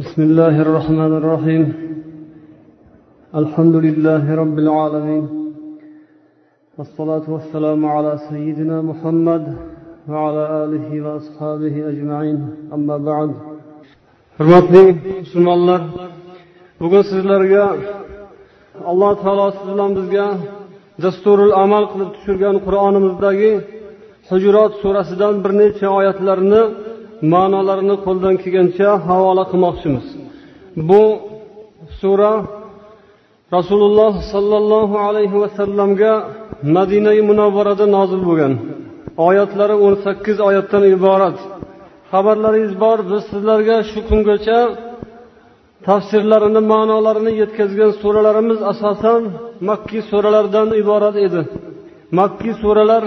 بسم الله الرحمن الرحيم الحمد لله رب العالمين والصلاة والسلام على سيدنا محمد وعلى آله وأصحابه أجمعين أما بعد hurmatli musulmonlar bugun sizlarga alloh taolo siz bilan bizga dasturul amal qilib tushirgan qur'onimizdagi hujurot surasidan bir necha oyatlarni ma'nolarini qo'ldan kelgancha havola qilmoqchimiz. Bu sura rasululloh sollallohu alayhi vasallamga madinai munavvarada nozil bo'lgan. Oyatlari o'n sakkiz oyatdan iborat. Xabarlaringiz bor biz sizlarga shu kungacha tafsirlarini ma'nolarini yetkazgan suralarimiz asosan makkiy suralardan iborat edi. Makkiy suralar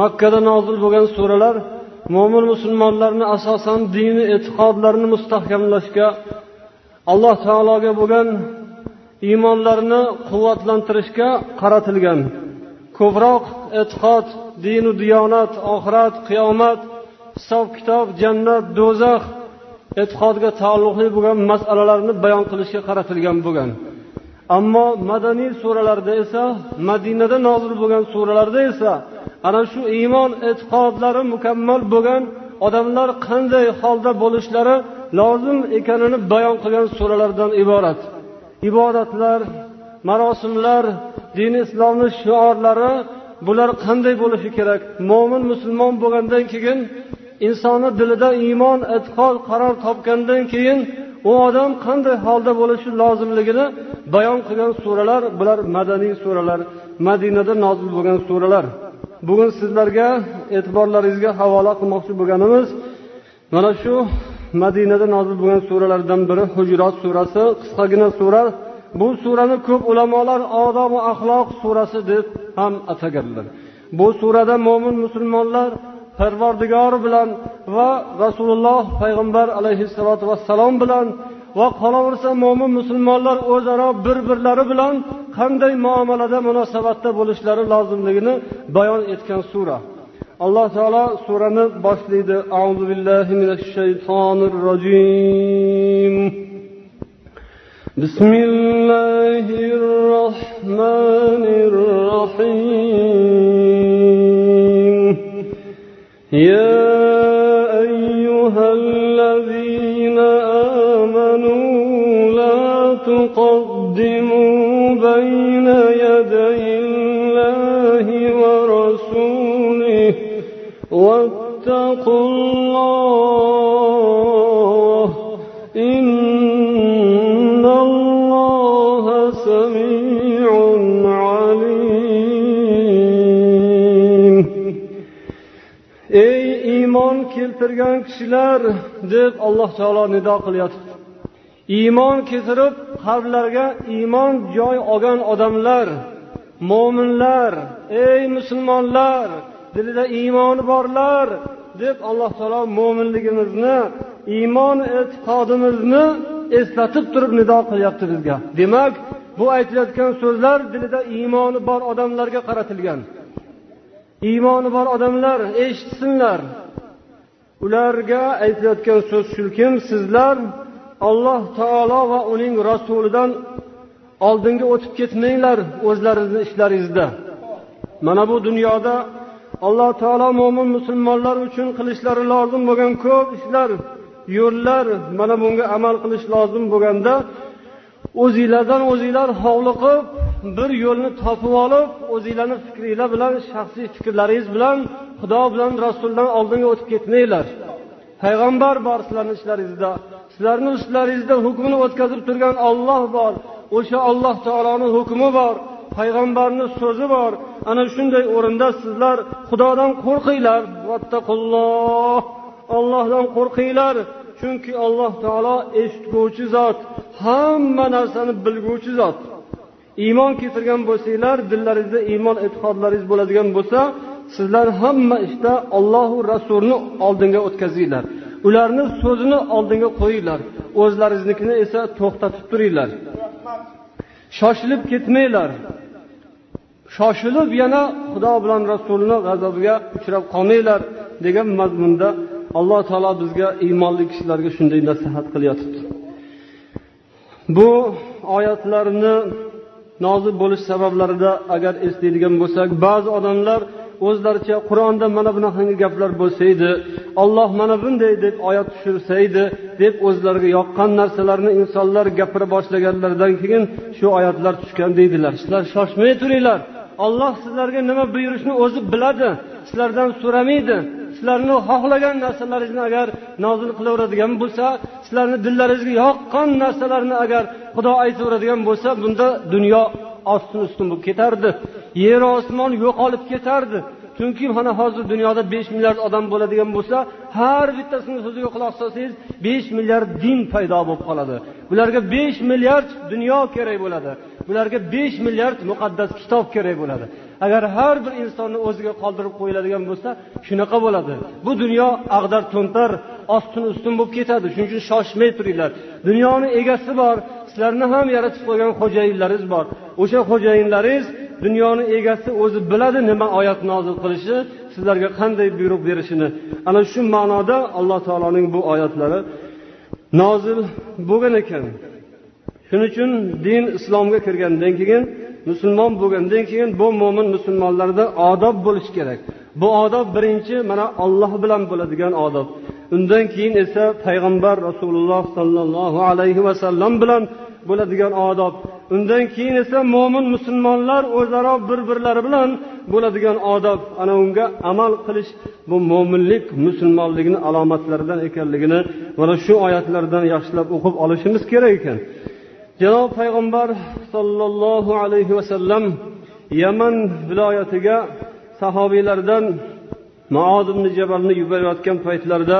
makkada nozil bo'lgan suralar mo'min musulmonlarni asosan dini e'tiqodlarini mustahkamlashga alloh taologa bo'lgan iymonlarini quvvatlantirishga qaratilgan. Ko'proq e'tiqod dinu diyonat oxirat qiyomat hisob kitob jannat do'zax e'tiqodga taalluqli bo'lgan masalalarni bayon qilishga qaratilgan bo'lgan. Ammo madaniy suralarda esa madinada nozil bo'lgan suralarda esa ana shu iymon e'tiqodlari mukammal bo'lgan odamlar qanday holda bo'lishlari lozim ekanini bayon qilgan suralardan iborat. Ibodatlar marosimlar din islomni shiorlari bular qanday bo'lishi kerak? Mo'min musulmon bo'lgandan keyin insonni dilida iymon e'tiqod qaror topgandan keyin u odam qanday holda bo'lishi lozimligini bayon qilgan suralar bular madaniy suralar madinada nozil bo'lgan suralar. Bugun sizlarga e'tiborlaringizga havola qilmoqchi bo'lganimiz mana shu madinada nozil bo'lgan suralardan biri hujrot surasi. Qisqagina sura bu surani ko'p ulamolar odobu axloq surasi deb ham ataganlar. Bu surada mo'min musulmonlar parvardigori bilan va rasululloh payg'ambar alayhissalotu vassalom bilan va qolaversa mo'min musulmonlar o'zaro bir birlari bilan qanday muomalada munosabatda bo'lishlari lozimligini bayon etgan sura alloh taolo surani boshlaydi auzu billahi minash shaytonir rojim بسم الله الرحمن الرحيم يا أيها لا تقدموا بين يدي الله ورسوله واتقوا الله إن الله سميع عليم ey iymon keltirgan kishilar deb alloh taolo nido qilyapti iymon keltirib qalblarga iymon joy olgan odamlar mo'minlar ey musulmonlar dilida iymoni borlar deb alloh taolo mo'minligimizni iymon e'tiqodimizni eslatib turib nido qilyapti bizga. Demak bu aytilayotgan so'zlar dilida iymoni bor odamlarga qaratilgan. Iymoni bor odamlar eshitsinlar. Ularga aytilayotgan so'z shukim sizlar alloh taolo va uning rasulidan oldinga o'tib ketmanglar o'zlaringizni ishlaringizda. Mana bu dunyoda alloh taolo mo'min musulmonlar uchun qilishlari lozim bo'lgan ko'p ishlar yo'llar mana bunga amal qilish lozim bo'lganda o'zinglardan o'zinglar hovliqib bir yo'lni topib olib o'zinglarni fikringlar bilan shaxsiy fikrlaringiz bilan xudo bilan rasuldan oldinga o'tib ketmanglar. Payg'ambar bor sizlarni ishlaringizda. Sizlarni ustlaringizda hukmini o'tkazib turgan olloh bor. O'sha alloh taoloni hukmi bor. Payg'ambarni so'zi bor. Ana shunday o'rinda sizlar xudodan qo'rqinglar. Ollohdan qo'rqinglar. Chunki alloh taolo eshitguvchi zot hamma narsani bilguvchi zot. Iymon keltirgan bo'lsanglar dillaringizda iymon e'tiqodlaringiz bo'ladigan bo'lsa sizlar hamma ishda ollohu rasulni oldinga o'tkazinglar. Ularni so'zini oldinga qo'yinglar. O'zlaringiznikini esa to'xtatib turinglar. Shoshilib ketmanglar. Shoshilib yana xudo bilan rasulni g'azabiga uchrab qolmanglar degan mazmunda alloh taolo bizga iymonli kishilarga shunday nasihat qilyotibdi. Bu oyatlarni nozil bo'lish sabablarida agar eslaydigan bo'lsak ba'zi odamlar o'zlaricha qur'onda mana bunaqangi gaplar bo'lsa edi olloh mana bunday deb oyat tushirsa edi deb o'zlariga yoqqan narsalarni insonlar gapira boshlaganlaridan keyin shu oyatlar tushgan deydilar. Sizlar shoshmay turinglar. Olloh sizlarga nima buyurishni o'zi biladi. Sizlardan so'ramaydi. Sizlarni xohlagan narsalaringizni agar nozil qilaveradigan bo'lsa sizlarni dillaringizga yoqqan narsalarni agar xudo aytaveradigan bo'lsa bunda dunyo ostin ustun bo'lib ketardi. Yer osmon yo'qolib ketardi. Chunki mana hozir dunyoda besh milliard odam bo'ladigan bo'lsa har bittasini so'ziga quloq solsangiz besh milliard din paydo bo'lib qoladi. Bularga besh milliard dunyo kerak bo'ladi. Bularga besh milliard muqaddas kitob kerak bo'ladi. Agar har bir insonni o'ziga qoldirib qo'yiladigan bo'lsa shunaqa bo'ladi. Bu dunyo ag'dar to'ntar ostin ustun bo'lib ketadi. Shuning uchun shoshmay turinglar. Dunyoni egasi bor sizlarni ham yaratib qo'ygan xo'jayinlaringiz bor. O'sha xo'jayinlaringiz dunyoni egasi o'zi biladi nima oyat nozil qilishi sizlarga qanday buyruq berishini. Ana shu ma'noda alloh taoloning bu oyatlari nozil bo'lgan ekan. Shuning uchun din islomga kirgandan keyin musulmon bo'lgandan keyin bu mo'min musulmonlarda odob bo'lishi kerak. Bu odob birinchi mana olloh bilan bo'ladigan odob. Undan keyin esa payg'ambar rasululloh sollallohu alayhi vasallam bilan bo'ladigan odob. Undan keyin esa mo'min musulmonlar o'zaro bir birlari bilan bo'ladigan odob. Ana unga amal qilish bu mo'minlik musulmonlikni alomatlaridan ekanligini mana shu oyatlardan yaxshilab o'qib olishimiz kerak ekan. Janob payg'ambar sollallohu alayhi vasallam yaman viloyatiga sahobiylardan maod ibn jabalni yuborayotgan paytlarida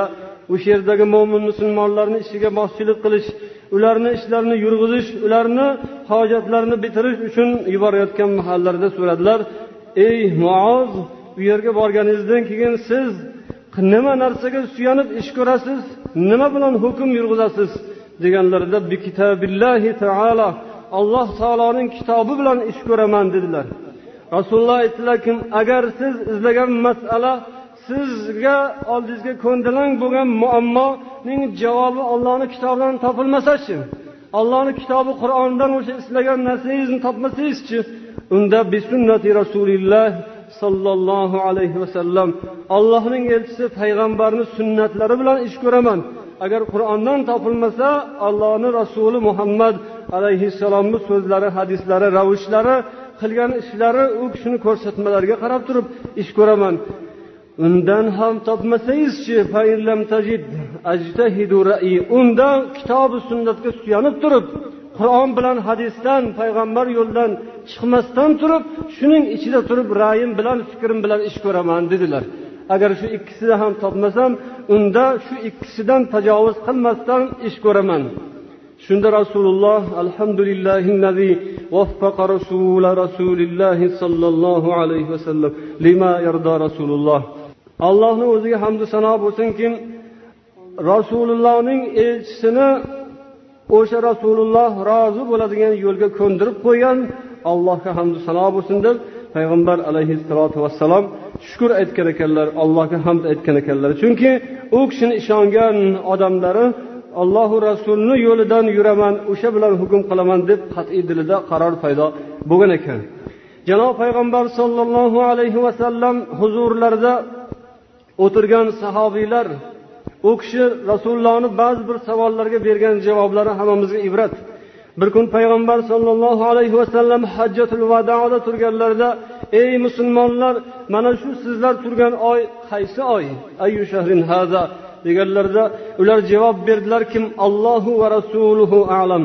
o'sha yerdagi mo'min musulmonlarni ishiga boshchilik qilish ularni ishlarini yurg'izish ularni hojatlarini bitirish uchun yuborayotgan mahallarida so'radilar ey muoz u yerga borganingizdan keyin siz nima narsaga suyanib ish ko'rasiz? Nima bilan hukm yurg'izasiz? deganlarida taala alloh taoloning kitobi bilan ish ko'raman dedilar. Rasululloh aytdilarki agar siz izlagan masala sizga oldingizga ko'ndalang bo'lgan muammoning javobi ollohni kitobidan topilmasachi ollohni kitobi qur'ondan o'sha istagan narsangizni topmasangizchi unda bisunnati rasulilloh sollallohu alayhi vasallam allohning elchisi payg'ambarni sunnatlari bilan ish ko'raman. Agar qur'ondan topilmasa allohni rasuli muhammad alayhissalomni so'zlari hadislari ravishlari qilgan ishlari u kishini ko'rsatmalariga qarab turib ish ko'raman. undan ham topmasangizchi unda kitobi sunnatga suyanib turib qur'on bilan hadisdan payg'ambar yo'lidan chiqmasdan turib shuning ichida turib ra'yim bilan fikrim bilan ish ko'raman dedilar agar shu ikkisida ham topmasam unda shu ikkisidan tajovuz qilmasdan ish ko'raman shunda rasululloh alhamdulillahi وفق رسول رسول الله صلى الله عليه وسلم لما يرضى رسول الله allohni o'ziga hamdu sano bo'lsinki rasulullohning elchisini o'sha rasululloh rozi bo'ladigan yo'lga ko'ndirib qo'ygan allohga hamdu sano bo'lsin deb payg'ambar alayhissalotu vassalom shukur aytgan ekanlar allohga hamd aytgan ekanlar. Chunki u kishini ishongan odamlari allohu rasulni yo'lidan yuraman o'sha bilan hukm qilaman deb qat'iy dilida qaror paydo bo'lgan ekan. Janob payg'ambar sollallohu alayhi vasallam huzurlarida o'tirgan sahobiylar u kishi rasulullohni ba'zi bir savollarga bergan javoblari hammamizga ibrat. Bir kun payg'ambar sollallohu alayhi vasallam hajjatul vadoda turganlarida ey musulmonlar mana shu sizlar turgan oy qaysi oy? Ayu shahrin haza deganlarida ular javob berdilar kim? Allohu va rasuluhu alam.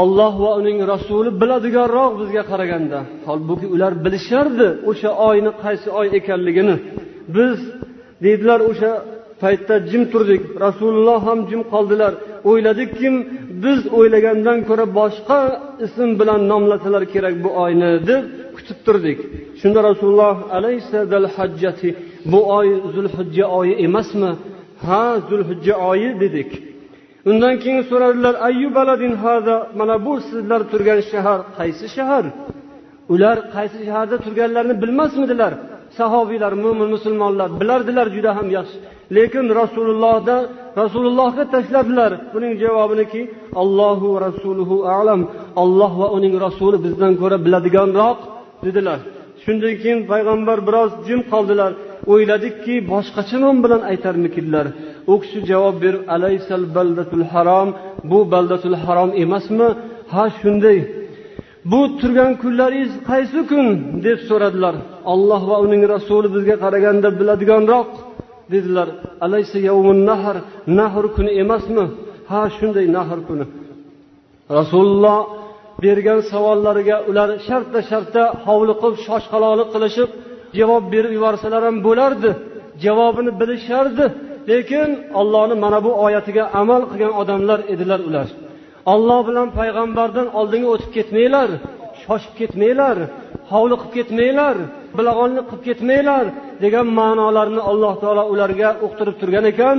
Olloh va uning rasuli biladiganroq bizga qaraganda. Holbuki ular bilishardi o'sha oyni qaysi oy ekanligini. Biz deydilar o'sha paytda jim turdik. Rasululloh ham jim qoldilar. O'yladikki biz o'ylagandan ko'ra boshqa ism bilan nomlasalar kerak bu oyni deb kutib turdik. Shunda rasululloh alayhissadal hajjati bu oy zulhijja oyi emasmi? Ha zulhijja oyi dedik. Undan keyin so'radilar ayyu baladin hada? Mana bu sizlar turgan shahar qaysi shahar? Ular qaysi shaharda turganlarini bilmasmidilar. Sahobiylar mo'min musulmonlar bilardilar juda ham yaxshi. Lekin rasulullohda rasulullohga tashladilar. Buning javobiniki allohu rasuluhu alam olloh va uning rasuli bizdan ko'ra biladiganroq dedilar. Shundan keyin payg'ambar biroz jim qoldilar. O'yladikki boshqacha nom bilan aytarmikinlar? U kishi javob berib alaysal baldatul harom bu baldatul harom emasmi? Ha shunday. Bu turgan kunlaringiz qaysi kun? deb so'radilar. Olloh va uning rasuli bizga qaraganda biladiganroq dedilar. Alaysa yavmun nahr nahr kuni emasmi? Ha shunday nahr kuni. Rasululloh bergan savollariga ular shartta shartta hovliqib shoshqaloqlik qilishib javob berib yuborsalar ham bo'lardi. Javobini bilishardi. Lekin ollohni mana bu oyatiga amal qilgan odamlar edilar ular. Olloh bilan payg'ambardan oldinga o'tib ketmanglar shoshib ketmanglar hovliqib ketmanglar bilag'onlik qilib ketmanglar degan ma'nolarni alloh taolo ularga uqtirib turgan ekan.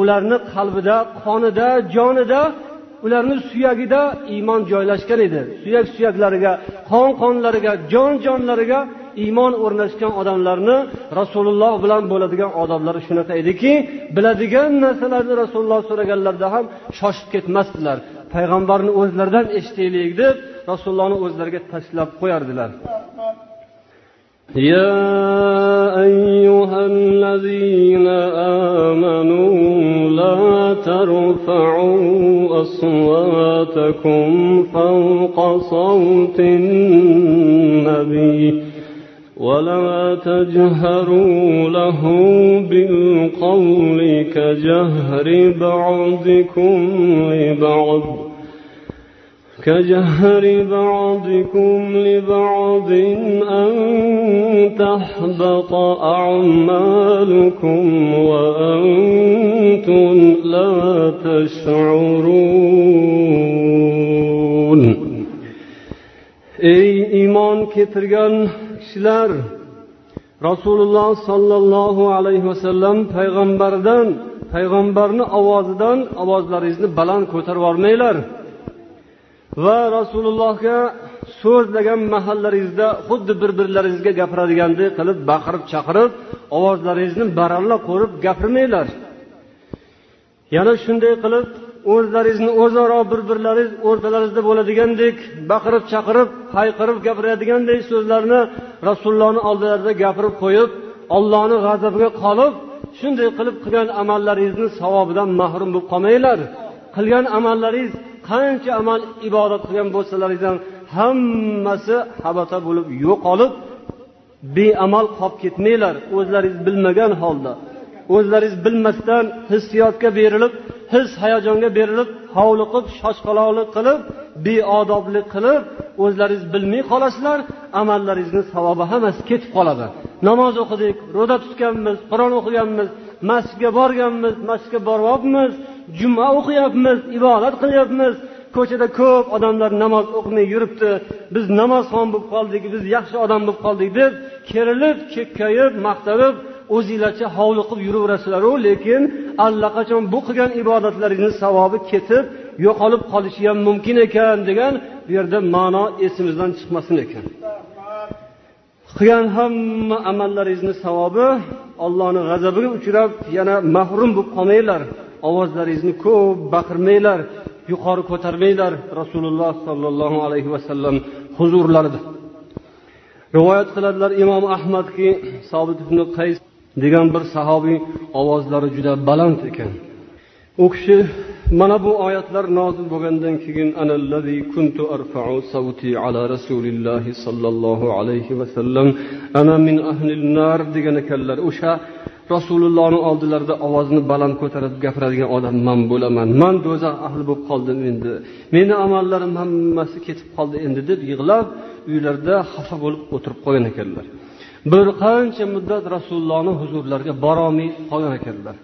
Ularni qalbida qonida jonida ularni suyagida iymon joylashgan edi. Suyak suyaklariga qon qonlariga jon jonlariga iymon o'rnashgan odamlarni rasululloh bilan bo'ladigan odoblari shunaqa ediki biladigan narsalarni rasululloh so'raganlarida ham shoshib ketmasdilar. Payg'ambarni o'zlaridan eshitaylik deb rasulullohni o'zlariga tashlab qo'yardilar. يا أيها الذين آمنوا لا ترفعوا أصواتكم فوق صوت النبي ولا تجهروا له بالقول كجهر بعضكم لبعض كجهر بعضكم لبعض أن تحبط أعمالكم وأنتم لا تشعرون ey iymon keltirgan kishilar rasululloh sollallohu alayhi vasallam payg'ambardan payg'ambarni ovozidan ovozlaringizni baland ko'tarib yubormanglar va rasulullohga so'zlagan mahallaringizda xuddi bir birlaringizga gapiradiganday qilib baqirib chaqirib ovozlaringizni baralla qo'rib gapirmanglar. Yana shunday qilib o'zlaringizni o'zaro bir birlaringiz o'rtalaringizda bo'ladigandek baqirib chaqirib hayqirib gapiradiganday so'zlarni rasulullohni oldilarida gapirib qo'yib ollohni g'azabiga qolib shunday qilib qilgan amallaringizni savobidan mahrum bo'lib qolmanglar. Qilgan amallaringiz qancha amal ibodat qilgan bo'lsalaringiz ham hammasi habata bo'lib yo'qolib beamal qolib ketmanglar. O'zlaringiz bilmagan holda. O'zlaringiz bilmasdan hissiyotga berilib his hayajonga berilib hovliqib shoshqaloqlik qilib beodoblik qilib o'zlaringiz bilmay qolasizlar amallaringizni savobi hammasi ketib qoladi. Namoz o'qidik ro'za tutganmiz qur'on o'qiganmiz masjidga borganmiz masjidga boryapmiz juma o'qiyapmiz ibodat qilyapmiz. Ko'chada ko'p odamlar namoz o'qimay yuribdi. Biz namozxon bo'lib qoldik biz yaxshi odam bo'lib qoldik deb kerilib kekkayib maqtanib o'zinglarcha hovliqib yuraverasizlaru lekin allaqachon bu qilgan ibodatlaringizni savobi ketib yo'qolib qolishi ham mumkin ekan degan bu yerda ma'no esimizdan chiqmasin ekan. Qilgan hamma amallaringizni savobi ollohni g'azabiga uchrab yana mahrum bo'lib qolmanglar. Ovozlaringizni ko'p baqirmanglar yuqori ko'tarmanglar rasululloh sollallohu alayhi vasallam huzurlarida. Rivoyat qiladilar imom ahmadki sobit ibn qays degan bir sahobiy ovozlari juda baland ekan. U kishi mana bu oyatlar nozil bo'lgandan keyin anallazi kuntu arfa'u savti ala rasulillahi sollallohu alayhi vasallam ana min ahlil nar degan ekanlar. O'sha rasulullohni oldilarida ovozini baland ko'tarib gapiradigan odam man bo'laman. Man do'zax ahli bo'lib qoldim endi. Meni amallarim hammasi ketib qoldi endi deb yig'lab uylarida xafa bo'lib o'tirib qolgan ekanlar. Bir qancha muddat rasulullohni huzurlariga borolmay qolgan ekanlar.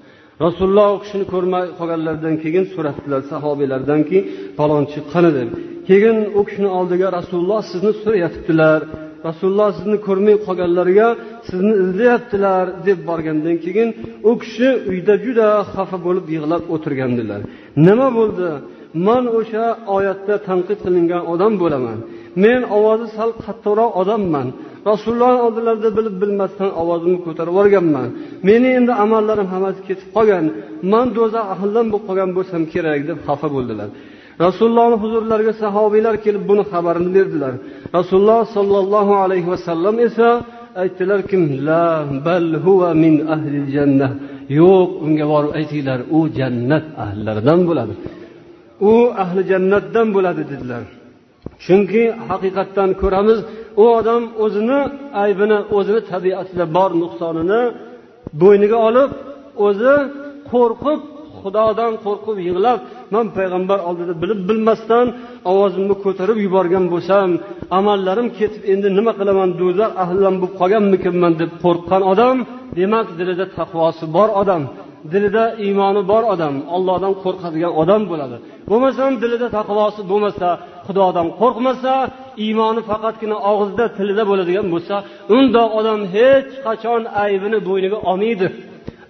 Rasululloh u kishini ko'rmay qolganlaridan keyin so'rabdilar sahobiylardanki falonchi qani deb. Keyin u kishini oldiga rasululloh sizni so'rayotibdilar rasululloh sizni ko'rmay qolganlarga sizni izlayaptilar deb borgandan keyin u kishi uyda juda xafa bo'lib yig'lab o'tirgandilar. Nima bo'ldi? Man o'sha oyatda tanqid qilingan odam bo'laman. Men ovozi sal qattiqroq odamman. Rasululloh oldilarida bilib bilmasdan ovozimni ko'tarib yuborganman. Meni endi amallarim hammasi ketib qolgan. Man do'zax ahlidan bo'lib qolgan bo'lsam kerak deb xafa bo'ldilar. Rasulullohni huzurlariga sahobiylar kelib buni xabarini berdilar. Rasululloh sollallohu alayhi vasallam esa aytdilarki la bal min ahli yo'q unga borib aytinglar. U jannat ahllaridan bo'ladi. U ahli jannatdan bo'ladi dedilar. Chunki haqiqatdan ko'ramiz u odam o'zini aybini o'zini tabiatida bor nuqsonini bo'yniga olib o'zi qo'rqib xudodan qo'rqib yig'lab man payg'ambar oldida bilib bilmasdan ovozimni ko'tarib yuborgan bo'lsam amallarim ketib endi nima qilaman do'zax ahlidan bo'lib qolganmikinman deb qo'rqqan odam demak dilida taqvosi bor odam dilida iymoni bor odam ollohdan qo'rqadigan odam bo'ladi. Bo'lmasam dilida taqvosi bo'lmasa xudodan qo'rqmasa iymoni faqatgina og'izda tilida bo'ladigan bo'lsa undoq odam hech qachon aybini bo'yniga olmaydi.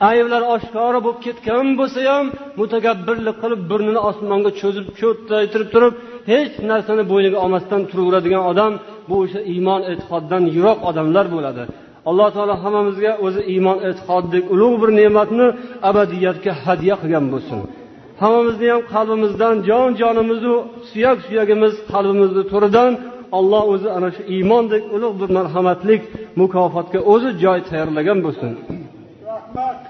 Ayblar oshkora bo'lib ketgan bo'lsa ham mutakabbirlik qilib burnini osmonga cho'zib cho'ttaytirib turib hech narsani bo'yniga olmasdan turaveradigan odam bu o'sha iymon e'tiqoddan yiroq odamlar bo'ladi. Alloh taolo hammamizga o'zi iymon e'tiqoddek ulug' bir ne'matni abadiyatga hadya qilgan bo'lsin. Hammamizni ham qalbimizdan jon jonimizu suyak suyagimiz qalbimizni to'ridan olloh o'zi ana shu iymondek ulug' bir marhamatlik mukofotga o'zi joy tayyorlagan bo'lsin. Rahmat.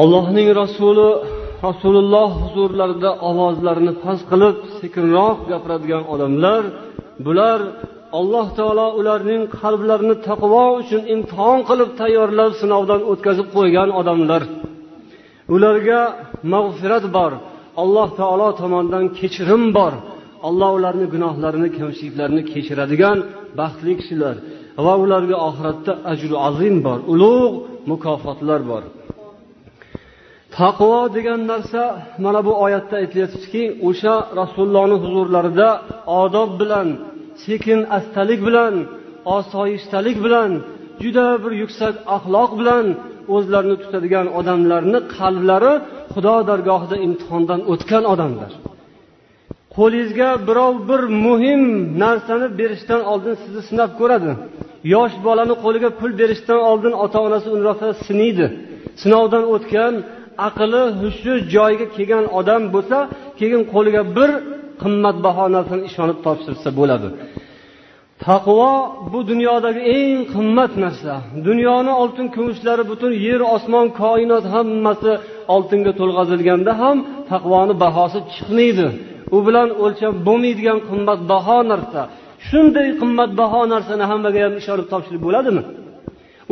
Allohning rasuli rasululloh huzurlarida ovozlarini past qilib sekinroq gapiradigan odamlar bular alloh taolo ularning qalblarini taqvo uchun imtihon qilib tayyorlab sinovdan o'tkazib qo'ygan odamlar. Ularga mag'firat bor alloh taolo tomonidan kechirim bor. Alloh ularni gunohlarini kamchiliklarini kechiradigan baxtli kishilar va ularga oxiratda ajru azim bor ulug' mukofotlar bor. Taqvo degan narsa mana bu oyatda aytilyaptiki o'sha rasulullohni huzurlarida odob bilan sekin astalik bilan osoyishtalik bilan juda bir yuksak axloq bilan o'zlarini tutadigan odamlarni qalblari xudo dargohida imtihondan o'tgan odamlar. Qo'lingizga birov bir muhim narsani berishdan oldin sizni sinab ko'radi. Yosh bolani qo'liga pul berishdan oldin ota onasi uni rosa sinaydi sinovdan o'tgan aqli hushi joyiga kelgan odam bo'lsa keyin qo'liga bir qimmatbaho narsani ishonib topshirsa bo'ladi. Taqvo bu dunyodagi eng qimmat narsa. Dunyoni oltin kumushlari butun yer osmon koinot hammasi oltinga to'lg'azilganda ham taqvoni bahosi chiqmaydi. U bilan o'lchab bo'lmaydigan qimmatbaho narsa. Shunday qimmatbaho narsani hammaga ham ishonib topshirib bo'ladimi?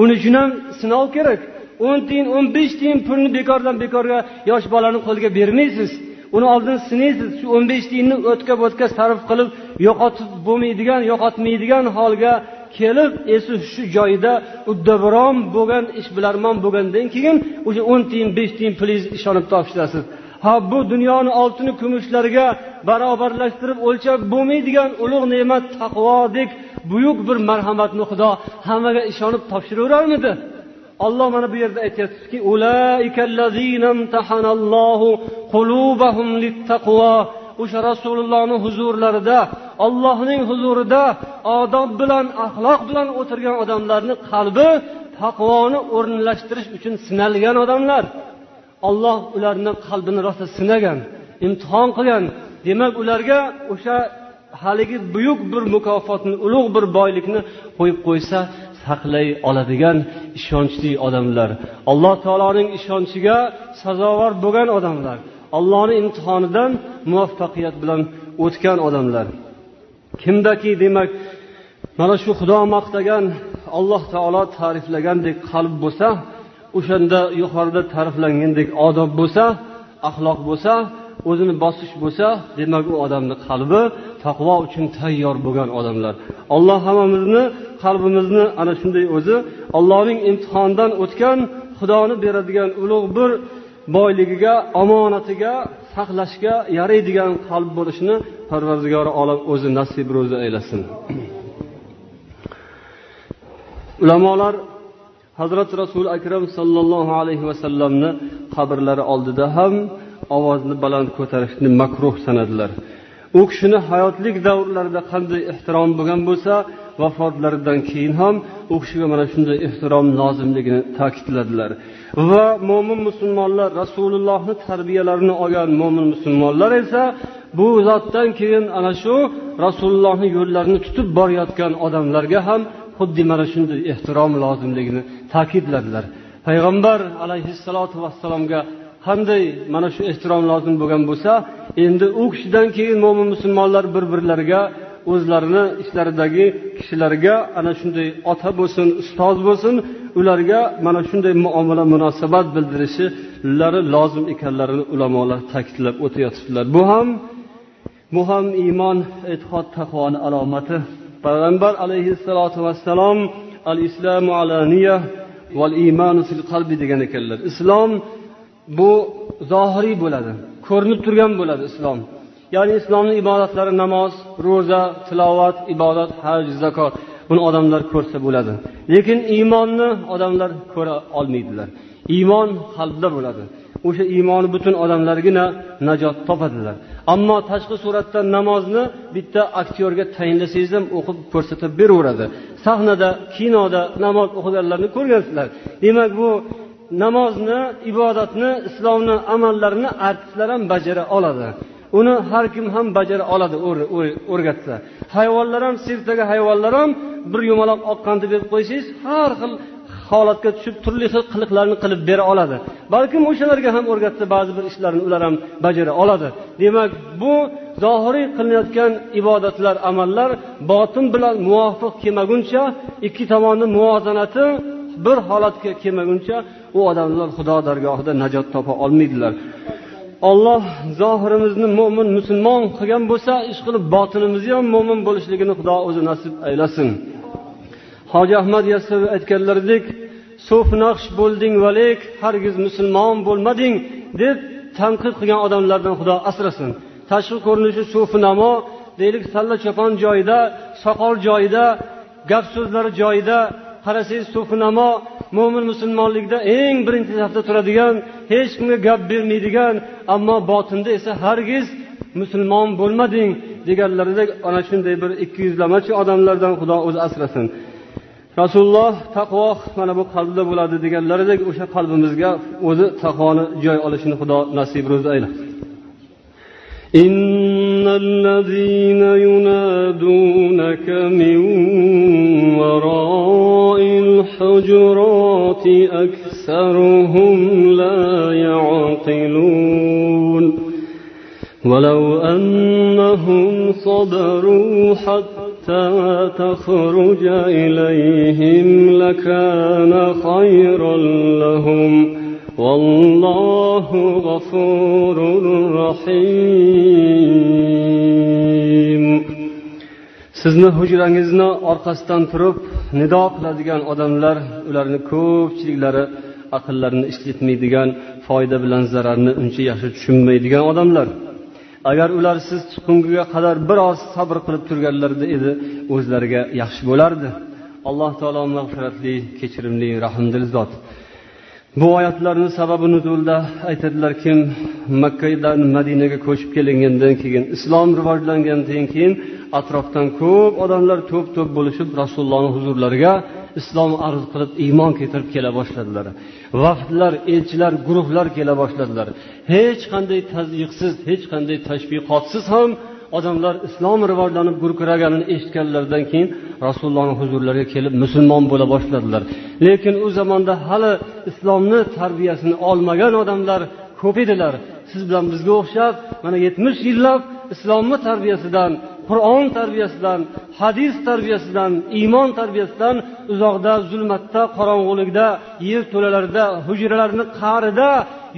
Uning uchun ham sinov kerak. O'n tiyin o'n besh tiyin pulni bekordan bekorga yosh bolani qo'liga bermaysiz. Uni oldin sinaysiz. Shu o'n besh tiyinni o'tga bo'tga sarf qilib yo'qotib bo'lmaydigan yo'qotmaydigan holga kelib esi shu joyida uddaburon bo'lgan ishbilarmon bo'lgandan keyin o'sha o'n tiyin besh tiyin pulingizni ishonib topshirasiz ha bu dunyoni oltini kumushlariga barobarlashtirib o'lchab bo'lmaydigan ulug' ne'mat taqvodek buyuk bir marhamatni xudo hammaga ishonib topshiraverarmidi? Olloh mana bu yerda aytyaptiki o'sha rasulullohni huzurlarida ollohning huzurida odob bilan axloq bilan o'tirgan odamlarni qalbi taqvoni o'rinlashtirish uchun sinalgan odamlar. Olloh ularni qalbini rosa sinagan imtihon qilgan. Demak ularga o'sha haligi buyuk bir mukofotni ulug' bir boylikni qo'yib qo'ysa saqlay oladigan ishonchli odamlar. Alloh taoloning ishonchiga sazovor bo'lgan odamlar. Allohni imtihonidan muvaffaqiyat bilan o'tgan odamlar. Kimdaki demak mana shu xudo maqtagan alloh taolo ta'riflagandek qalb bo'lsa o'shanda yuqorida ta'riflangandek odob bo'lsa axloq bo'lsa o'zini bosish bo'lsa demak u odamni qalbi taqvo uchun tayyor bo'lgan odamlar. Alloh hammamizni qalbimizni ana shunday o'zi allohning imtihondan o'tgan xudoni beradigan ulug' bir boyligiga omonatiga saqlashga yaraydigan qalb bo'lishini parvardigori olam o'zi nasib ro'zi aylasin. Ulamolar hazrati rasuli akram sollallohu alayhi vasallamni qabrlari oldida ham ovozni baland ko'tarishni makruh sanadilar. U kishini hayotlik davrlarida qanday ehtirom bo'lgan bo'lsa vafotlaridan keyin ham u kishiga mana shunday ehtirom lozimligini ta'kidladilar. Va mo'min musulmonlar rasulullohni tarbiyalarini olgan mo'min musulmonlar esa bu zotdan keyin ana shu rasulullohni yo'llarini tutib borayotgan odamlarga ham xuddi mana shunday ehtirom lozimligini ta'kidladilar. Payg'ambar alayhissalotu vassalomga qanday mana shu ehtirom lozim bo'lgan bo'lsa endi u kishidan keyin mo'min musulmonlar bir birlariga o'zlarini ishlaridagi kishilarga ana shunday ota bo'lsin ustoz bo'lsin ularga mana shunday muomala munosabat bildirishlari lozim ekanlarini ulamolar ta'kidlab o'tayotibdilar bu ham bu ham iymon e'tiqod taqvoni alomati. Payg'ambar alayhissalotu vassalom al islamu alaniya val iymanu fil qalbi degan ekanlar. Islom bu zohiriy bo'ladi ko'rinib turgan bo'ladi islom. Ya'ni islomni ibodatlari namoz ro'za tilovat ibodat haj zakot buni odamlar ko'rsa bo'ladi. Lekin iymonni odamlar ko'ra olmaydilar. Iymon qalbda bo'ladi. O'sha iymoni butun odamlargina najot topadilar. Ammo tashqi suratda namozni bitta aktyorga tayinlasangiz ham o'qib ko'rsatib beraveradi. Sahnada kinoda namoz o'qiganlarni ko'rgansizlar demak bu namozni ibodatni islomni amallarini artistlar ham bajara oladi. Uni har kim ham bajara oladi o'rgatsa. Hayvonlar ham sirkdagi hayvonlar ham bir yumaloq oqqan deb berib qo'ysangiz har xil holatga tushib turli xil qiliqlarni qilib bera oladi. Balkim o'shalarga ham o'rgatsa ba'zi bir ishlarni ular ham bajara oladi. Demak bu zohiriy qilinayotgan ibodatlar amallar botin bilan muvofiq kelmaguncha ikki tomonni muvozanati bir holatga kelmaguncha u odamlar xudo dargohida najot topa olmaydilar. Olloh zohirimizni mo'min musulmon qilgan bo'lsa ish qilib botinimizni ham mo'min bo'lishligini xudo o'zi nasib aylasin. Hoji ahmad yassaviy aytganlaridek so'f naqsh bo'lding valik hargiz musulmon bo'lmading deb tanqid qilgan odamlardan xudo asrasin. Tashqi ko'rinishi so'fi namo deylik salla chopon joyida soqol joyida gap so'zlari joyida qarasangiz sufinamo mo'min musulmonlikda eng birinchi safda turadigan hech kimga gap bermaydigan ammo botinda esa hargiz musulmon bo'lmading deganlaridek ana shunday bir ikki yuzlamachi odamlardan xudo o'zi asrasin. Rasululloh taqvo mana bu qalbda bo'ladi deganlaridek o'sha qalbimizga o'zi taqvoni joy olishini xudo nasib ro'zi aylasin. الذين ينادونك من وراء الحجرات أكثرهم لا يعقلون ولو أنهم صبروا حتى تخرج إليهم لكان خيرا لهم والله غفور رحيم sizni hujrangizni orqasidan turib nido qiladigan odamlar ularni ko'pchiliklari aqllarini ishlatmaydigan foyda bilan zararni uncha yaxshi tushunmaydigan odamlar agar ular siz chiqqungiga qadar biroz sabr qilib turganlarida edi o'zlariga yaxshi bo'lardi alloh taolo mag'firatli kechirimli rahmdil zot Bu oyatlarni sababi nuzulda aytadilar kim makkadan madinaga ko'chib kelingandan keyin islom rivojlangandan keyin atrofdan ko'p odamlar to'p to'p bo'lishib rasulullohni huzurlariga islom arz qilib iymon keltirib kela boshladilar. Vafdlar elchilar guruhlar kela boshladilar. Hech qanday tazyiqsiz hech qanday tashviqotsiz ham odamlar islom rivojlanib gurkiraganini eshitganlaridan keyin rasulullohni huzurlariga kelib musulmon bo'la boshladilar. Lekin u zamonda hali islomni tarbiyasini olmagan odamlar ko'p edilar. Siz bilan bizga o'xshab mana yetmish yillab islomni tarbiyasidan qur'on tarbiyasidan hadis tarbiyasidan iymon tarbiyasidan uzoqda zulmatda qorong'ulikda yer to'lalarida hujralarni qa'rida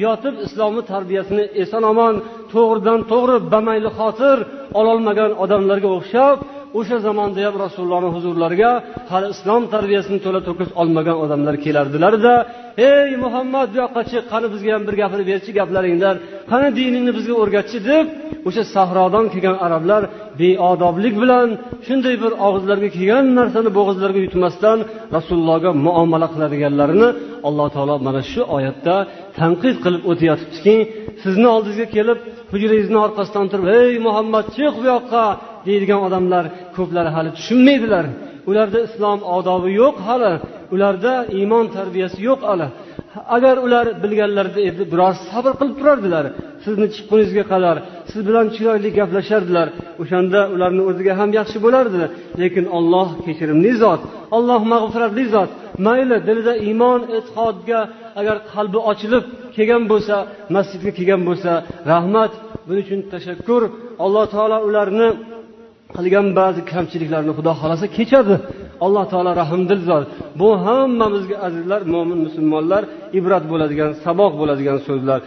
yotib islomni tarbiyasini eson omon to'g'ridan to'g'ri bamayli xotir ololmagan odamlarga o'xshab o'sha zamonda ham rasulullohni huzurlariga hali islom tarbiyasini to'la to'kis olmagan odamlar kelardilarda ey muhammad bu yoqqa chiq qani bizga ham bir gapirib berchi gaplaringdan qani diningni bizga o'rgatchi? deb o'sha sahrodan kelgan arablar beodoblik bilan shunday bir og'izlariga kelgan narsani bo'g'izlariga yutmasdan rasulullohga muomala qiladiganlarini alloh taolo mana shu oyatda tanqid qilib o'tayotibdiki sizni oldingizga kelib hujrangizni orqasidan turib ey muhammad chiq bu yoqqa! deydigan odamlar ko'plari hali tushunmaydilar. Ularda islom odobi yo'q hali ularda iymon tarbiyasi yo'q hali. Agar ular bilganlarida edi biroz sabr qilib turardilar sizni chiqquningizga qadar siz bilan chiroyli gaplashardilar. O'shanda ularni o'ziga ham yaxshi bo'lardi. Lekin olloh kechirimli zot olloh mag'firatli zot. Mayli dilida iymon e'tiqodga agar qalbi ochilib kelgan bo'lsa masjidga kelgan bo'lsa rahmat. Buning uchun tashakkur. Alloh taolo ularni qilgan ba'zi kamchiliklarni xudo xohlasa kechadi. Alloh taolo rahmdil zot. Bu hammamizga azizlar mo'min musulmonlar ibrat bo'ladigan saboq bo'ladigan so'zlar.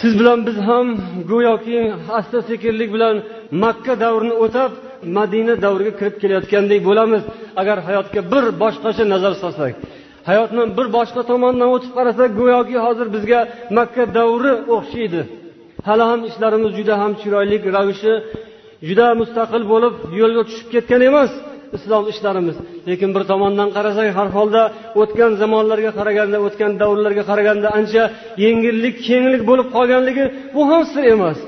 Siz bilan biz ham go'yoki asta sekinlik bilan makka davrini o'tab madina davriga kirib kelayotgandek bo'lamiz. Agar hayotga bir boshqacha nazar solsak hayotni bir boshqa tomondan o'tib qarasak go'yoki hozir bizga makka davri o'xshaydi. Hali ham ishlarimiz juda ham chiroyli ravishi juda mustaqil bo'lib yo'lga tushib ketgan emas. Islom ishlarimiz. Lekin bir tomondan qarasak har holda o'tgan zamonlarga qaraganda o'tgan davrlarga qaraganda ancha yengillik kenglik bo'lib qolganligi bu ham sir emas.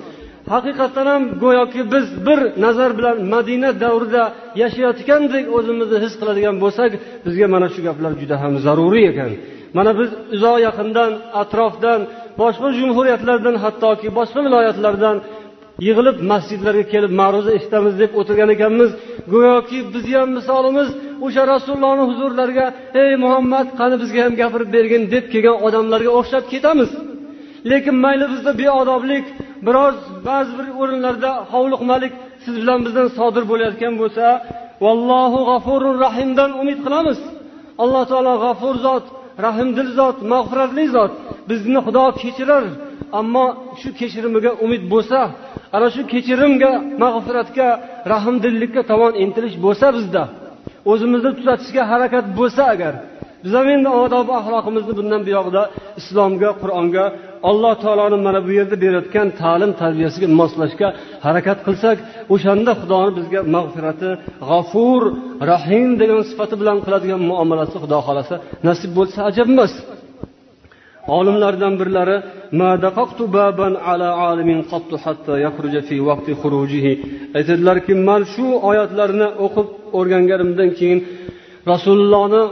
Haqiqatdan ham go'yoki biz bir nazar bilan madina davrida yashayotgandek o'zimizni his qiladigan bo'lsak bizga mana shu gaplar juda ham zaruriy ekan. Mana biz uzoq yaqindan atrofdan boshqa jumhuriyatlardan hattoki boshqa viloyatlardan yig'ilib masjidlarga kelib ma'ruza eshitamiz deb o'tirgan ekanmiz. Go'yoki bizni ham misolimiz o'sha rasulullohni huzurlariga ey muhammad qani bizga ham gapirib bergin deb kelgan odamlarga o'xshab ketamiz. Lekin mayli bizda beodoblik biroz ba'zi bir o'rinlarda hovliqmalik siz bilan bizdan sodir bo'layotgan bo'lsa vallohu g'afurur rahimdan umid qilamiz. Alloh taolo g'afur zot rahmdil zot mag'firatli zot bizni xudo kechirar. Ammo shu kechirimiga umid bo'lsa ana shu kechirimga mag'firatga rahmdillikka tomon intilish bo'lsa bizda o'zimizni tuzatishga harakat bo'lsa agar biz ham endi odob axloqimizni bundan buyog'ida islomga qur'onga alloh taoloni mana bu yerda berayotgan ta'lim tarbiyasiga moslashga harakat qilsak o'shanda xudoni bizga mag'firati g'afur rahim degan sifati bilan qiladigan muomalasi xudo xohlasa nasib bo'lsa ajab emas olimlardan birlari ما دققت بابا على عالم قط حتى يخرج في وقت خروجه aytadilarki man shu oyatlarni o'qib o'rganganimdan keyin rasulullohni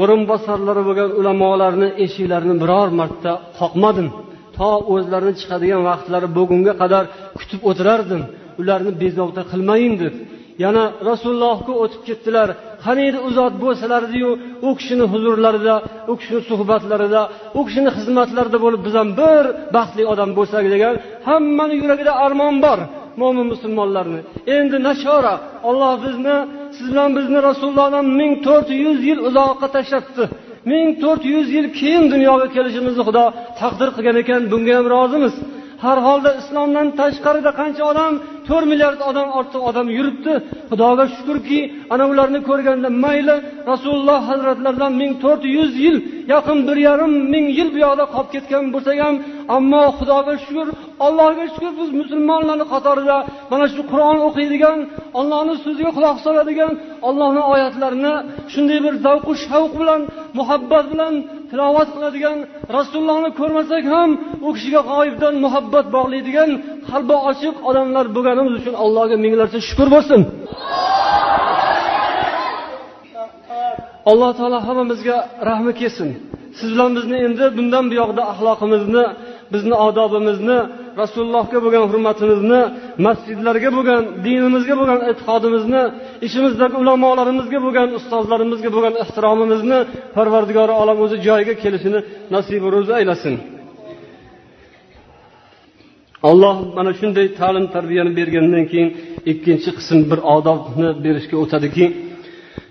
o'rinbosarlari bo'lgan ulamolarni eshiklarini biror marta qoqmadim. To o'zlarini chiqadigan vaqtlari bo'lgunga qadar kutib o'tirardim. Ularni bezovta qilmayin deb. Yana rasulullohga o'tib ketdilar. Qaniydi u zot bo'lsalardiyu u kishini huzurlarida u kishini suhbatlarida u kishini xizmatlarida bo'lib biz ham bir baxtli odam bo'lsak degan hammani yuragida armon bor mo'min musulmonlarni. Endi nashora olloh bizni siz bilan bizni rasulullohdan ming to'rt yuz yil uzoqqa tashlabdi ming to'rt yuz yil keyin dunyoga kelishimizni xudo taqdir qilgan ekan bunga ham rozimiz. Har holda islomdan tashqarida qancha odam to'rt milliard odam ortiq odam yuribdi. Xudoga shukurki ana ularni ko'rganda mayli rasululloh hazratlaridan ming to'rt yuz yil yaqin bir yarim ming yil bu yoqda qolib ketgan bo'lsak ham ammo xudoga shukur allohga shukur biz musulmonlarni qatorida mana shu qur'on o'qiydigan ollohni so'ziga quloq soladigan ollohni oyatlarini shunday bir zavqu shavq bilan muhabbat bilan tilovat qiladigan rasulullohni ko'rmasak ham u kishiga g'oyibdan muhabbat bog'laydigan qalbi ochiq odamlar bo'lganimiz uchun allohga minglarcha shukur bo'lsin. Alloh taolo hammamizga rahmi kelsin. Siz bilan bizni endi bundan buyog'ida axloqimizni bizni odobimizni rasulullohga bo'lgan hurmatimizni masjidlarga bo'lgan dinimizga bo'lgan e'tiqodimizni ishimizdagi ulamolarimizga bo'lgan ustozlarimizga bo'lgan ehtiromimizni parvardigori olam o'zi joyiga kelishini nasibu ro'zi aylasin alloh mana shunday ta'lim tarbiyani bergandan keyin ikkinchi qism bir odobni berishga o'tadiki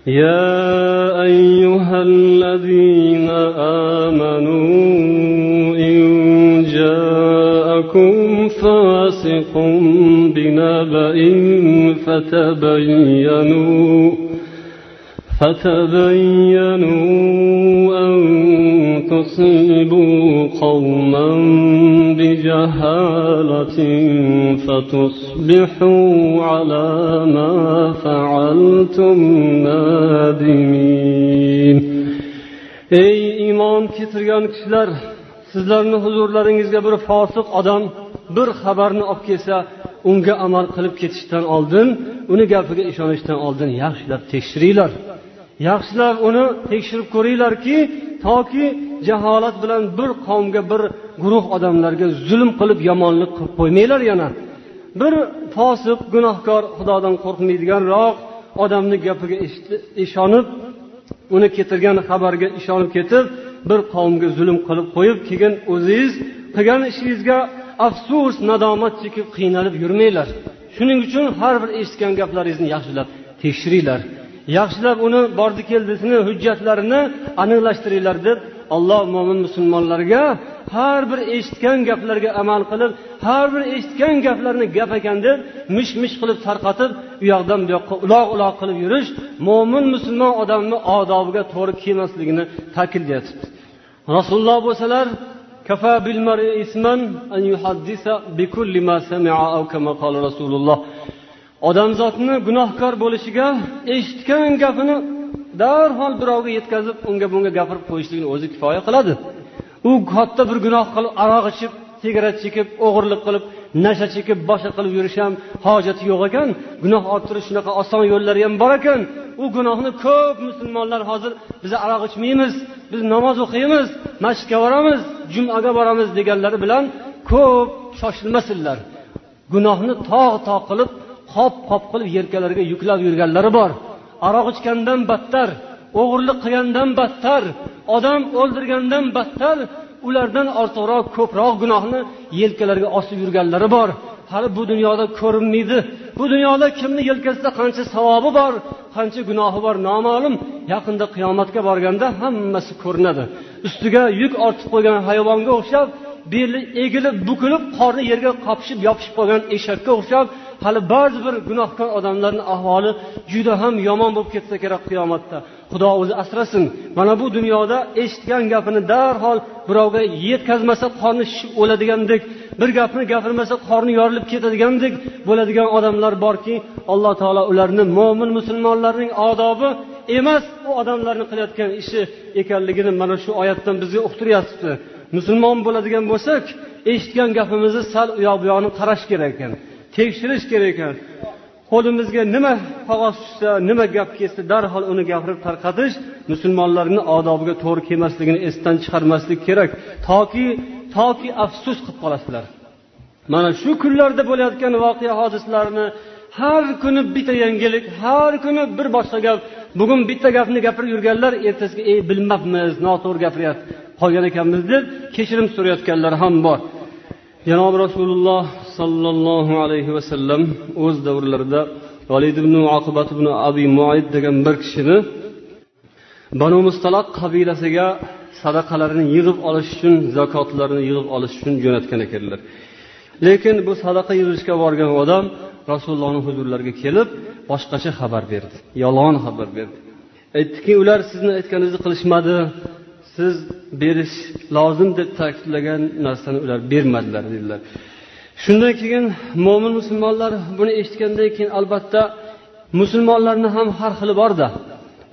يا أيها الذين آمنوا إن جاءكم فاسق بنبأ فتبينوا فتبينوا أن تصيبوا قوما بجهالة فتصبحوا على ما فعلتم نادمين. ey iymon keltirgan kishilar sizlarni huzurlaringizga bir fosiq odam bir xabarni olib kelsa unga amal qilib ketishdan oldin uni gapiga ishonishdan oldin yaxshilab tekshiringlar. Yaxshilab uni tekshirib ko'ringlarki toki jaholat bilan bir qavmga bir guruh odamlarga zulm qilib yomonlik qilib qo'ymanglar yana. Bir fosiq gunohkor xudodan qo'rqmaydiganroq odamni gapiga ishonib uni keltirgan xabarga ishonib ketib bir qavmga zulm qilib qo'yib keyin o'zingiz qilgan ishingizga afsus nadomat chekib qiynalib yurmanglar. Shuning uchun har bir eshitgan gaplaringizni yaxshilab tekshiringlar. Yaxshilab uni bordi keldisini hujjatlarini aniqlashtiringlar deb alloh mo'min musulmonlarga har bir eshitgan gaplarga amal qilib har bir eshitgan gaplarni gap ekan deb mish mish qilib tarqatib u yoqdan bu yoqqa uloq uloq qilib yurish mo'min musulmon odamni odobiga to'g'ri kelmasligini ta'kidlayapti. Rasululloh bo'lsalar kafa bilmar ismon an yuhaddisa bikulli ma sami'a aw kima qala Rasululloh. odamzodni gunohkor bo'lishiga eshitgan gapini darhol birovga yetkazib unga bunga gapirib qo'yishlikni o'zi kifoya qiladi u katta bir gunoh qilib aroq ichib sigaret chekib o'g'irlik qilib nasha chekib boshqa qilib yurish ham hojati yo'q ekan. Gunoh orttirish shunaqa oson yo'llari ham bor ekan. U gunohni ko'p musulmonlar hozir biz aroq ichmaymiz biz namoz o'qiymiz masjidga boramiz jumaga boramiz deganlari bilan ko'p shoshilmasinlar. Gunohni tog' tog' qilib qop qop qilib yelkalariga yuklab yurganlari bor. Aroq ichgandan battar o'g'irlik qilgandan battar odam o'ldirgandan battar ulardan ortiqroq ko'proq gunohni yelkalariga osib yurganlari bor. Hali bu dunyoda ko'rinmaydi. Bu dunyoda kimni yelkasida qancha savobi bor qancha gunohi bor noma'lum. Yaqinda qiyomatga borganda hammasi ko'rinadi. Ustiga yuk ortib qo'ygan hayvonga o'xshab beli egilib bukilib qorni yerga qopishib yopishib qolgan eshakka o'xshab hali ba'zi bir gunohkor odamlarni ahvoli juda ham yomon bo'lib ketsa kerak qiyomatda. Xudo o'zi asrasin. Mana bu dunyoda eshitgan gapini darhol birovga yetkazmasa qorni shishib o'ladigandek bir gapni gapirmasa qorni yorilib ketadigandek bo'ladigan odamlar borki alloh taolo ularni mo'min musulmonlarning odobi emas u odamlarni qilayotgan ishi ekanligini mana shu oyatdan bizga uqtiryapti. Musulmon bo'ladigan bo'lsak eshitgan gapimizni sal u yoq bu yoqni qarash kerak ekan tekshirish kerak ekan. Qo'limizga nima qog'oz tushsa nima gap kelsa darhol uni gapirib tarqatish musulmonlarni odobiga to'g'ri kelmasligini esdan chiqarmaslik kerak. Toki toki afsus qilib qolasizlar. Mana shu kunlarda bo'layotgan voqea hodisalarni har kuni bitta yangilik har kuni bir boshqa gap. Bugun bitta gapni gapirib yurganlar ertasiga ey bilmabmiz noto'g'ri gapiryapti qolgan ekanmiz deb kechirim so'rayotganlar ham bor. Janobi rasululloh sollallohu alayhi vasallam o'z davrlarida valid ibn oqibat ibn abi muayd degan bir kishini banu mustaloq qabilasiga sadaqalarini yig'ib olish uchun zakotlarini yig'ib olish uchun jo'natgan ekanlar. Lekin bu sadaqa yig'ishga borgan odam rasulullohni huzurlariga kelib boshqacha xabar berdi yolg'on xabar berdi. Aytdiki ular sizni aytganingizni qilishmadi siz berish lozim deb ta'kidlagan narsani ular bermadilar dedilar. Shundan keyin mo'min musulmonlar buni eshitgandan keyin albatta musulmonlarni ham har xili borda.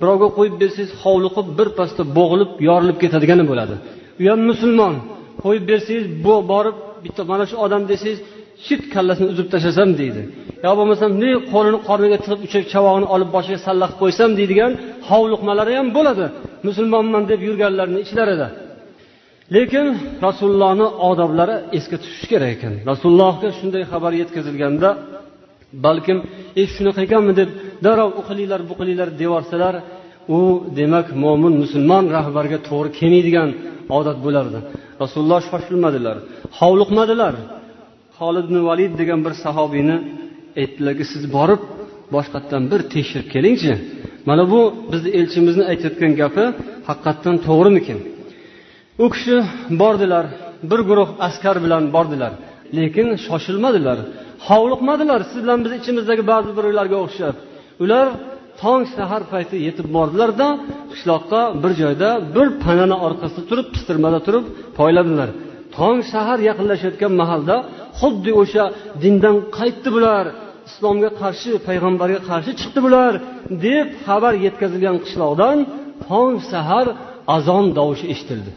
Birovga qo'yib bersangiz hovliqib birpasda bo'g'ilib yorilib ketadigani bo'ladi. U ham musulmon qo'yib bersangiz borib bitta mana shu odam desangiz shit kallasini uzib tashlasam deydi. Yo bo'lmasam ne qo'lini qorniga tiqib uchak chavog'ini olib boshiga salla qilib qo'ysam deydigan hovliqmalari ham bo'ladi. Musulmonman deb yurganlarni ichlarida. Lekin rasulullohni odoblari esga tushishi kerak ekan. Rasulullohga shunday xabar yetkazilganda balkim e shunaqa ekanmi? deb darrov u qilinglar bu qilinglar deyorsalar u demak mo'min musulmon rahbarga to'g'ri kelmaydigan odat bo'lardi. Rasululloh shoshilmadilar hovliqmadilar. Holid ibn valid degan bir sahobiyni aytdilarki siz borib boshqatdan bir tekshirib kelingchi. Mana bu bizni elchimizni aytayotgan gapi haqiqatdan to'g'rimikin? U kishi bordilar bir guruh askar bilan bordilar lekin shoshilmadilar hovliqmadilar. Siz bilan biz ichimizdagi ba'zi birovlarga o'xshab ular tong sahar payti yetib bordilarda qishloqqa bir joyda bir panani orqasida turib pistirmada turib poyladilar. Tong sahar yaqinlashayotgan mahalda xuddi o'sha dindan qaytdi bular islomga qarshi payg'ambarga qarshi chiqdi bular deb xabar yetkazilgan qishloqdan tong sahar azon tovushi eshitildi.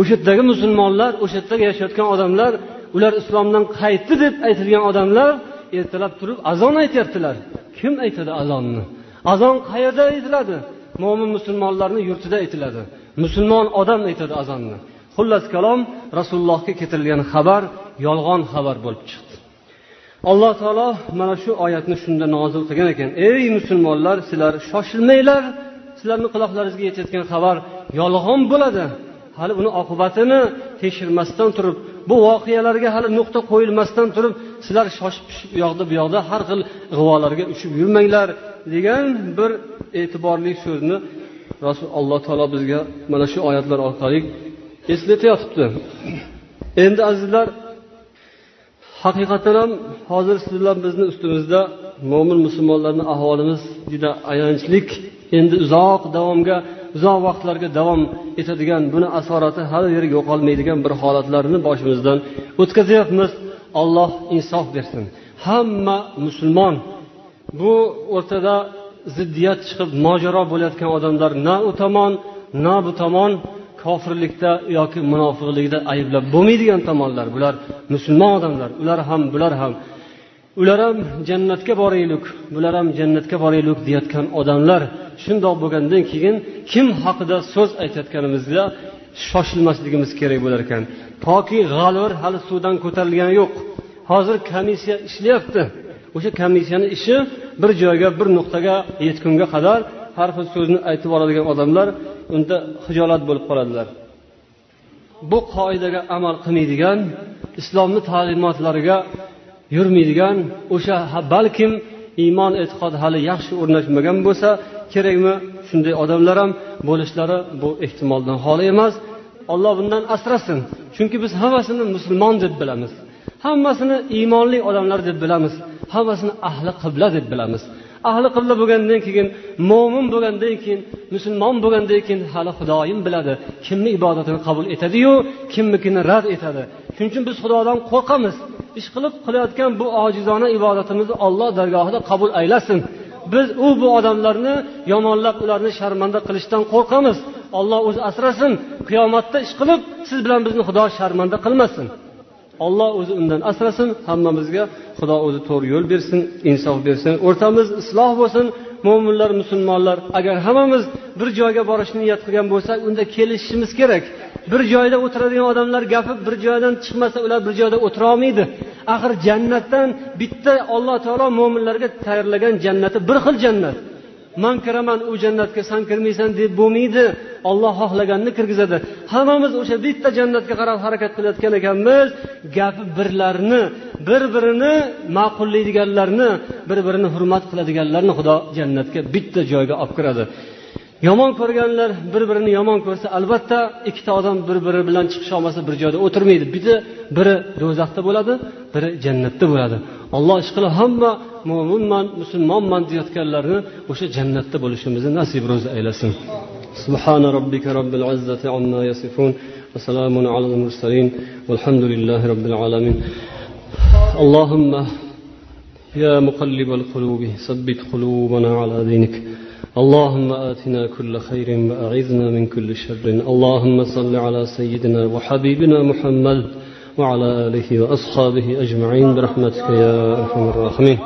O'sha yerdagi musulmonlar o'sha yerdagi yashayotgan odamlar ular islomdan qaytdi deb aytilgan odamlar ertalab turib azon aytyaptilar. Kim aytadi azonni? Azon qayerda aytiladi? Mo'min musulmonlarni yurtida aytiladi. Musulmon odam aytadi azonni. Xullas kalom rasulullohga keltirilgan xabar yolg'on xabar bo'lib chiqdi. Alloh taolo mana shu oyatni shunda nozil qilgan ekan. Ey musulmonlar sizlar shoshilmanglar. Sizlarni quloqlaringizga yetayotgan xabar yolg'on bo'ladi. Hali uni oqibatini tekshirmasdan turib bu voqealarga hali nuqta qo'yilmasdan turib sizlar shoshib pishib u yoqda bu yoqda har xil g'ivolarga uchib yurmanglar degan bir e'tiborli so'zni rasul alloh taolo bizga mana shu oyatlar orqali eslatayotibdi. Endi azizlar haqiqatdan ham hozir sizlar bilan bizni ustimizda mo'min musulmonlarni ahvolimiz juda ayanchlik endi uzoq davomga uzoq vaqtlarga davom etadigan buni asorati hali yeri yo'qolmaydigan bir holatlarni boshimizdan o'tkazyapmiz alloh insof bersin. Hamma musulmon bu o'rtada ziddiyat chiqib mojaro bo'layotgan odamlar na u tomon na bu tomon kofirlikda yoki munofiqlikda ayblab bo'lmaydigan tomonlar. Bular musulmon odamlar. Ular ham bular ham ular ham jannatga boraylik bular ham jannatga boraylik deyotgan odamlar shundoq bo'lgandan keyin kim haqida so'z aytayotganimizda shoshilmasligimiz kerak bo'lar ekan. Toki g'alvir hali suvdan ko'tarilgani yo'q. Hozir komissiya ishlayapti. O'sha komissiyani ishi bir joyga bir nuqtaga yetgunga qadar har xil so'zni aytib oladigan odamlar unda hijolat bo'lib qoladilar. Bu qoidaga amal qilmaydigan islomni ta'limotlariga yurmaydigan o'sha balkim iymon e'tiqod hali yaxshi o'rnashmagan bo'lsa kerakmi? Shunday odamlar ham bo'lishlari bu ehtimoldan xoli emas. Olloh bundan asrasin. Chunki biz hammasini musulmon deb bilamiz. Hammasini iymonli odamlar deb bilamiz. Hammasini ahli qibla deb bilamiz. Ahli qibla bo'lgandan keyin mo'min bo'lgandan keyin musulmon bo'lgandan keyin hali xudoyim biladi kimni ibodatini qabul etadiyu kimnikini rad etadi. Shuning uchun biz xudodan qo'rqamiz. Ish qilib qilayotgan bu ojizona ibodatimizni olloh dargohida qabul aylasin. Biz u bu odamlarni yomonlab ularni sharmanda qilishdan qo'rqamiz. Olloh o'zi asrasin. Qiyomatda ish qilib siz bilan bizni xudo sharmanda qilmasin. Olloh o'zi undan asrasin hammamizga xudo o'zi to'g'ri yo'l bersin insof bersin. O'rtamiz isloh bo'lsin mo'minlar musulmonlar. Agar hammamiz bir joyga borishni niyat qilgan bo'lsak unda kelishishimiz kerak. Bir joyda o'tiradigan odamlar gapi bir joydan chiqmasa ular bir joyda o'tirolmaydi axir jannatdan bitta alloh taolo mo'minlarga tayyorlagan jannati bir xil jannat. Man kiraman u jannatga san kirmaysan deb bo'lmaydi. Olloh xohlaganini kirgizadi. Hammamiz o'sha bitta jannatga qarab harakat qilayotgan ekanmiz. Gapi birlarni bir birini ma'qullaydiganlarni bir birini hurmat qiladiganlarni xudo jannatga bitta joyga olib kiradi. yomon ko'rganlar bir birini yomon ko'rsa albatta ikkita odam bir biri bilan chiqisholmasa bir joyda o'tirmaydi biri biri do'zaxda bo'ladi biri jannatda bo'ladi alloh ishqilib hamma mo'minman musulmonman deyotganlarni o'sha jannatda bo'lishimizni nasib ro'zi aylasin سبحان ربك رب العزة عما يصفون وسلام على المرسلين والحمد لله رب العالمين اللهم يا مقلب القلوب ثبت قلوبنا على دينك اللهم آتنا كل خير وأعذنا من كل شر. اللهم صل على سيدنا وحبيبنا محمد وعلى آله وأصحابه أجمعين برحمتك يا أرحم الراحمين.